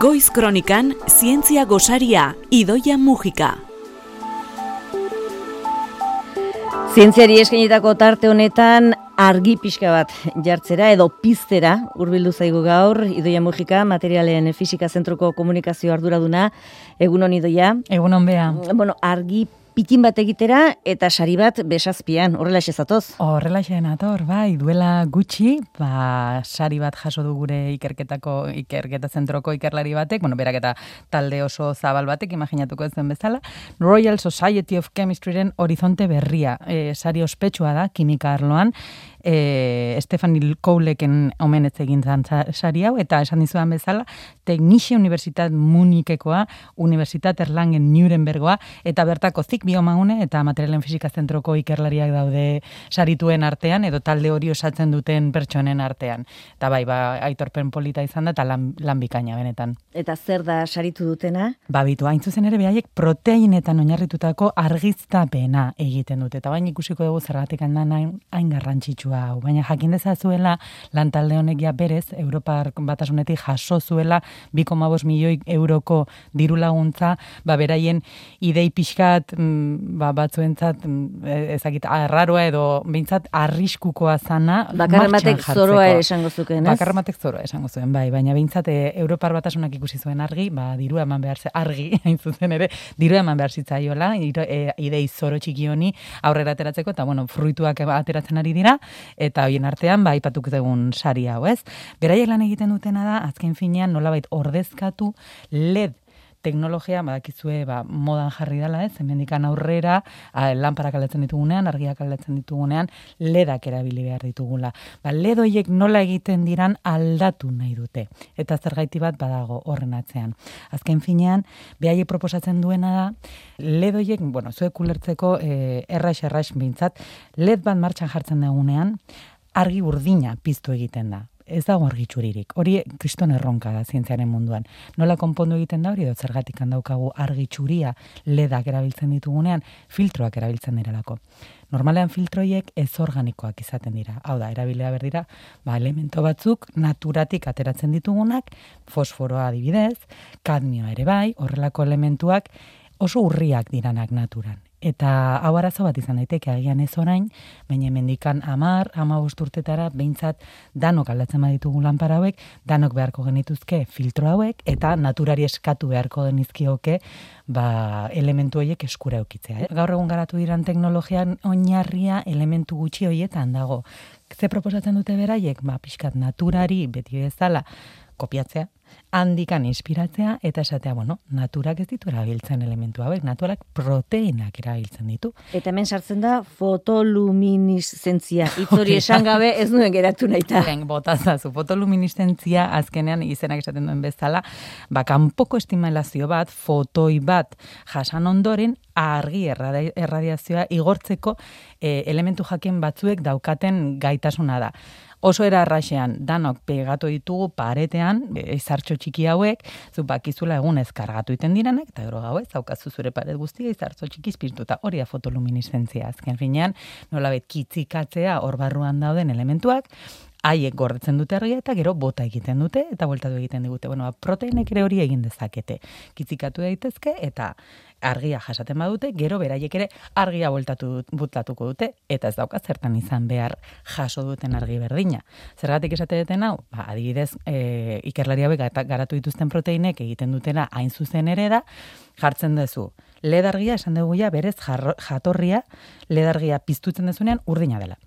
Goiz Kronikan Zientzia Gosaria Idoia Mujika. Zientziari eskainitako tarte honetan argi pixka bat jartzera edo piztera hurbildu zaigu gaur Idoia Mujika materialen fisika zentroko komunikazio arduraduna egun hon Idoia. Egun hon bea. Bueno, argi pitin bat egitera eta sari bat besazpian, horrela esezatoz? Horrela ator, bai, duela gutxi, ba, sari bat jaso du gure ikerketako, ikerketa zentroko ikerlari batek, bueno, berak eta talde oso zabal batek, imaginatuko ez den bezala, Royal Society of Chemistryren horizonte berria, e, sari ospetsua da, kimika arloan, e, Stefani Kouleken omenetz egin zan sari hau, eta esan dizuan bezala, Teknixe Universitat Munikekoa, Universitat Erlangen Nurembergoa, eta bertako zik biomagune eta materialen fizika zentroko ikerlariak daude sarituen artean, edo talde hori osatzen duten pertsonen artean. Eta bai, ba, aitorpen polita izan da, eta lan, lan bikaina benetan. Eta zer da saritu dutena? Ba, bitu, hain zuzen ere behaiek proteinetan oinarritutako argiztapena egiten dute. Eta bain ikusiko dugu zergatik handan hain garrantzitsu hau. Baina jakin dezazuela, lan talde honek ja berez, Europar batasunetik jaso zuela, 2,5 milioi euroko diru laguntza, ba, beraien idei pixkat, mm, ba, batzuentzat, mm, e, ezakit, arraroa edo, bintzat, arriskukoa zana, Bakarrematek zoroa ere esango zuken, ez? Bakarrematek zoroa esango zuen, bai, baina bintzat, e, Europar batasunak ikusi zuen argi, ba, diru eman behar argi, hain zuzen ere, diru eman behar zitzaiola, e, idei zoro txiki honi aurrera ateratzeko, eta, bueno, fruituak ateratzen ari dira, eta hoien artean ba aipatuk dugun sari hau, ez? Beraiek lan egiten dutena da azken finean nolabait ordezkatu LED teknologia badakizue ba, modan jarri dela, ez? Hemendikan aurrera, a, lanparak aldatzen ditugunean, argiak aldatzen ditugunean, ledak erabili behar ditugula. Ba, led hoiek nola egiten diran aldatu nahi dute. Eta zergaiti bat badago horren atzean. Azken finean, behaiek proposatzen duena da, led hoiek, bueno, zuek ulertzeko e, erraix erraix bintzat, led bat martxan jartzen dagunean, argi urdina piztu egiten da ez dago argitxuririk. Hori kriston erronka da zientziaren munduan. Nola konpondu egiten da hori edo zergatik handaukagu argitxuria ledak erabiltzen ditugunean, filtroak erabiltzen direlako. Normalean filtroiek ez organikoak izaten dira. Hau da, erabilea berdira, ba, elemento batzuk naturatik ateratzen ditugunak, fosforoa adibidez, kadmioa ere bai, horrelako elementuak oso urriak diranak naturan eta hau arazo bat izan daiteke agian ez orain, baina hemendikan 10, 15 urtetara behintzat danok aldatzen baditugu lanpara hauek, danok beharko genituzke filtro hauek eta naturari eskatu beharko genizkioke ba, elementu horiek eskura eukitzea. Eh? Gaur egun garatu diran teknologian oinarria elementu gutxi horietan dago. Ze proposatzen dute beraiek? Ba, pixkat naturari beti bezala kopiatzea, handikan inspiratzea eta esatea, bueno, naturak ez ditu erabiltzen elementu hauek, naturak proteinak erabiltzen ditu. Eta hemen sartzen da fotoluminiszentzia. Itzori esan gabe ez nuen geratu naita. Ben, botazazu, fotoluminiszentzia azkenean izenak esaten duen bezala, ba, kanpoko estimalazio bat, fotoi bat jasan ondoren, argi erradiazioa igortzeko eh, elementu jaken batzuek daukaten gaitasuna da oso era arraxean danok pegatu ditugu paretean, izartxo txiki hauek, zu bakizula egun ez kargatu iten direnek, eta gero gauez, zaukazu zure paret guztia, izartxo txiki izpirtuta, hori da fotoluminiszentzia. Azken finean, nola bet kitzikatzea hor barruan dauden elementuak, haiek gordetzen dute argia eta gero bota egiten dute eta bueltatu egiten digute. Bueno, ba, proteinek ere hori egin dezakete. Kitzikatu daitezke eta argia jasaten badute, gero beraiek ere argia bueltatu butlatuko dute eta ez dauka zertan izan behar jaso duten argi berdina. Zergatik esate duten hau? Ba, adibidez, e, ikerlari hauek garatu dituzten proteinek egiten dutena hain zuzen ere da, jartzen duzu. Ledargia esan dugu ja berez jatorria ledargia piztutzen dezunean urdina dela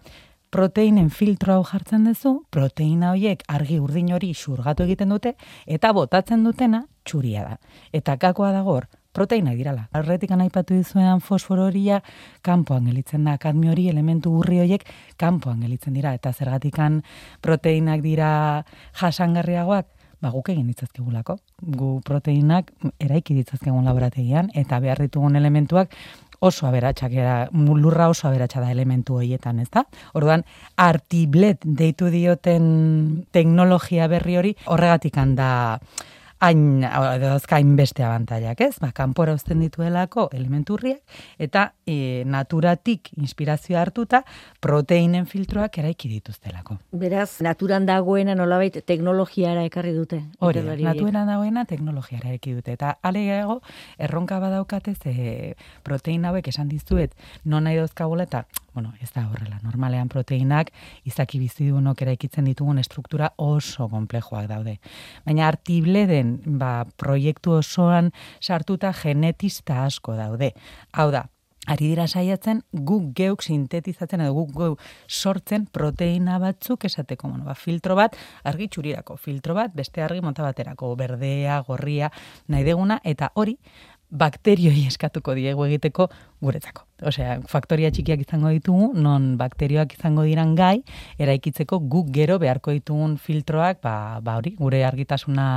proteinen filtro hau jartzen duzu, proteina horiek argi urdin hori xurgatu egiten dute, eta botatzen dutena txuria da. Eta kakoa dagor, proteina dirala. Arretikan aipatu dizuean fosfororia kanpoan gelitzen da, kadmi hori elementu urri horiek kanpoan gelitzen dira, eta zergatikan proteinak dira jasangarriagoak, ba guk egin ditzazkegulako. Gu proteinak eraiki ditzazkegun laborategian, eta behar ditugun elementuak oso aberatsak era lurra oso aberatsa da elementu hoietan, ezta? Orduan artiblet deitu dioten teknologia berri hori horregatik da hain dauzka beste abantailak, ez? Ba, kanpora uzten dituelako elementurriak eta e, naturatik inspirazioa hartuta proteinen filtroak eraiki dituztelako. Beraz, naturan dagoena nolabait teknologiara ekarri dute. Hori, naturan dagoena teknologiara eraiki dute eta alegago erronka badaukatez e, protein hauek esan dizuet non nahi dauzkagula eta bueno, ez da horrela. Normalean proteinak izaki bizidunok eraikitzen ditugun estruktura oso konplejoak daude. Baina artible den ba, proiektu osoan sartuta genetista asko daude. Hau da, ari dira saiatzen guk geuk sintetizatzen edo guk geuk sortzen proteina batzuk esateko bueno, ba, filtro bat argi txurirako, filtro bat beste argi mota baterako, berdea, gorria, nahi deguna, eta hori bakterioi eskatuko diegu egiteko guretzako. Osea, faktoria txikiak izango ditugu, non bakterioak izango diran gai, eraikitzeko guk gero beharko ditugun filtroak, ba, ba hori, gure argitasuna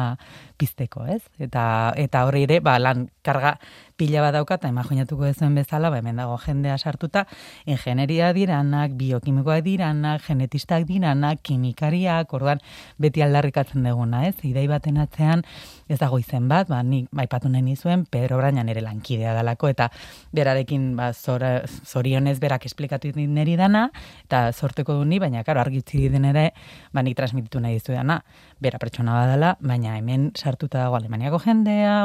pizteko, ez? Eta, eta hori ere, ba, lan karga pila bat dauka, eta imaginatuko ezuen bezala, ba, hemen dago jendea sartuta, ingenieria diranak, biokimikoak diranak, genetistak diranak, kimikariak, orduan, beti aldarrikatzen duguna, ez? Idei baten atzean, ez dago izen bat, ba, nik maipatu nahi nizuen, Pedro Brainan ere lankidea dalako, eta berarekin, ba, zora, zorionez berak esplikatu niri dana, eta sorteko du ni, baina, karo, argitzi den ere, ba, nik transmititu nahi dizu dana, bera pertsona badala, baina hemen sartuta dago Alemaniako jendea,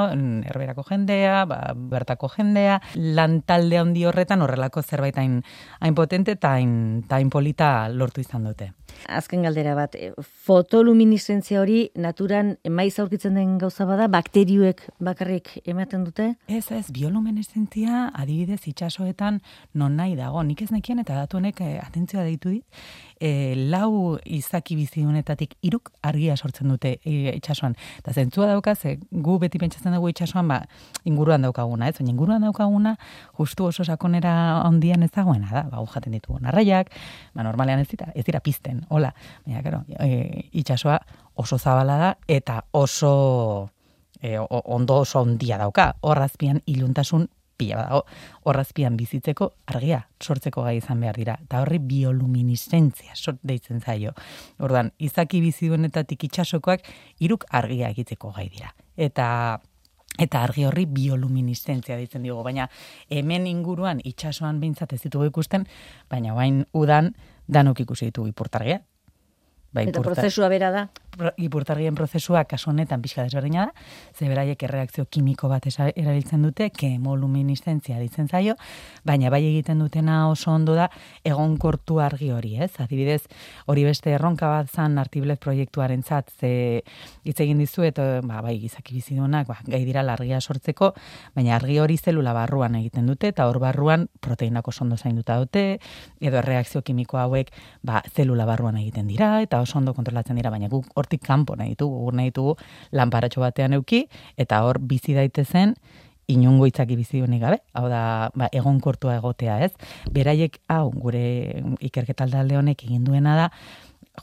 herberako jendea, ba, bertako jendea, lan talde handi horretan horrelako zerbait hain, hain potente eta hain, hain polita lortu izan dute. Azken galdera bat, eh, fotoluminiszentzia hori naturan maiz aurkitzen den gauza bada, bakterioek bakarrik ematen dute? Ez, ez, biolumineszentzia adibidez itxasoetan non nahi dago. Nik ez nekien eta datu honek eh, atentzioa deitu dit, e, lau izaki bizionetatik iruk argia sortzen dute e, itxasoan. Eta zentzua dauka, ze gu beti pentsatzen dugu itxasoan, ba, inguruan daukaguna, ez? Baina inguruan daukaguna, justu oso sakonera ondian ez dagoena da, ba, jaten ditugu narraiak, ba, normalean ez dira, ez dira pizten, hola. Baina, karo, e, itxasoa oso zabala da, eta oso e, ondo oso ondia dauka, horrazpian iluntasun pila badago, horrazpian bizitzeko argia sortzeko gai izan behar dira. Eta horri bioluminiszentzia sort deitzen zaio. Orduan, izaki bizi duenetatik itxasokoak iruk argia egiteko gai dira. Eta eta argi horri bioluminiszentzia deitzen digu. Baina hemen inguruan itxasoan bintzat ez ditugu ikusten, baina bain udan danok ikusi ditugu ipurtargia. Bai, eta prozesua bera da? Ipurtargien prozesua kasu honetan pixka desberdina da, ze beraiek erreakzio kimiko bat erabiltzen dute, kemoluminiszentzia ditzen zaio, baina bai egiten dutena oso ondo da egonkortu argi hori, ez? Adibidez, hori beste erronka bat zan artiblet proiektuaren zat, ze hitz egin dizu, eta ba, bai, gizaki bizidunak, ba, gai dira largia sortzeko, baina argi hori zelula barruan egiten dute, eta hor barruan proteinako sondo zainduta dute, edo erreakzio kimiko hauek ba, zelula barruan egiten dira, eta oso ondo kontrolatzen dira, baina guk hortik kanpo nahi ditugu, gur nahi ditugu lanparatxo batean euki, eta hor bizi daitezen, inungo itzaki bizi honi gabe, hau da, ba, egon kortua egotea, ez? Beraiek, hau, gure ikerketalde honek egin duena da,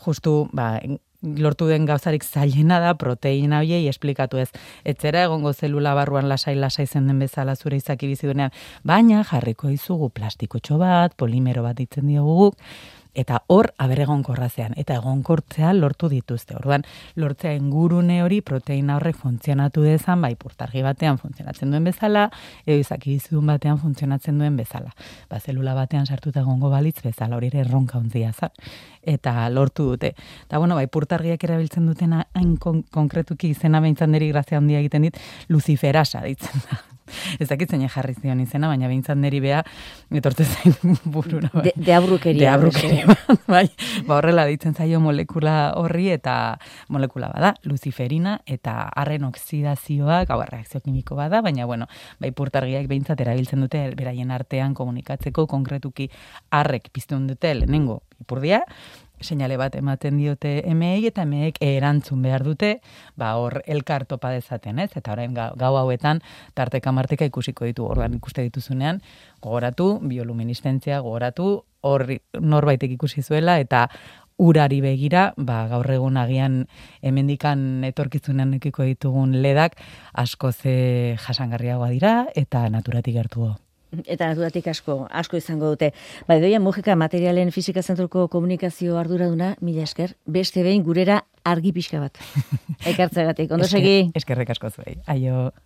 justu, ba, lortu den gauzarik zailena da proteina hoiei esplikatu ez. Etzera egongo zelula barruan lasai lasai zen den bezala zure izaki bizi duenean, baina jarriko izugu plastikotxo bat, polimero bat ditzen diogu guk, eta hor aber egonkorrazean eta egonkortzea lortu dituzte. Orduan, lortzea ingurune hori proteina horrek funtzionatu dezan, bai purtargi batean funtzionatzen duen bezala, edo izaki dizudun batean funtzionatzen duen bezala. Ba, zelula batean sartuta egongo balitz bezala, hori ere erronka ontzia zan. Eta lortu dute. Eta bueno, bai purtargiak erabiltzen dutena hain konkretuki izena behintzan deri grazia handia egiten dit, luciferasa ditzen da. Ez dakit zein jarri zion izena, baina behintzat neri bea, etorte zain burura. Bai. De, deabrukeria. Deabrukeria, bai. Ba horrela ditzen zaio molekula horri eta molekula bada, luciferina eta arren oksidazioa, gau reakzio kimiko bada, baina bueno, bai purtargiak behintzat erabiltzen dute, beraien artean komunikatzeko, konkretuki arrek piztun dute, lehenengo, ipurdia, seinale bat ematen diote emei eta emeek erantzun behar dute, ba hor elkar topa dezaten, ez? Eta orain gau hauetan tarteka marteka ikusiko ditu orduan ikuste dituzunean, gogoratu bioluminiszentzia, gogoratu hor norbaitek ikusi zuela eta urari begira, ba, gaur egun agian hemendikan etorkizunean ekiko ditugun ledak asko ze jasangarriagoa dira eta naturatik gertu Eta naturatik asko, asko izango dute. Ba, doia, mugika materialen fizika zentruko komunikazio arduraduna, mila esker, beste behin gurera argi pixka bat. Ekartzegatik, ondo segi? Eskerrek asko zuei. Aio.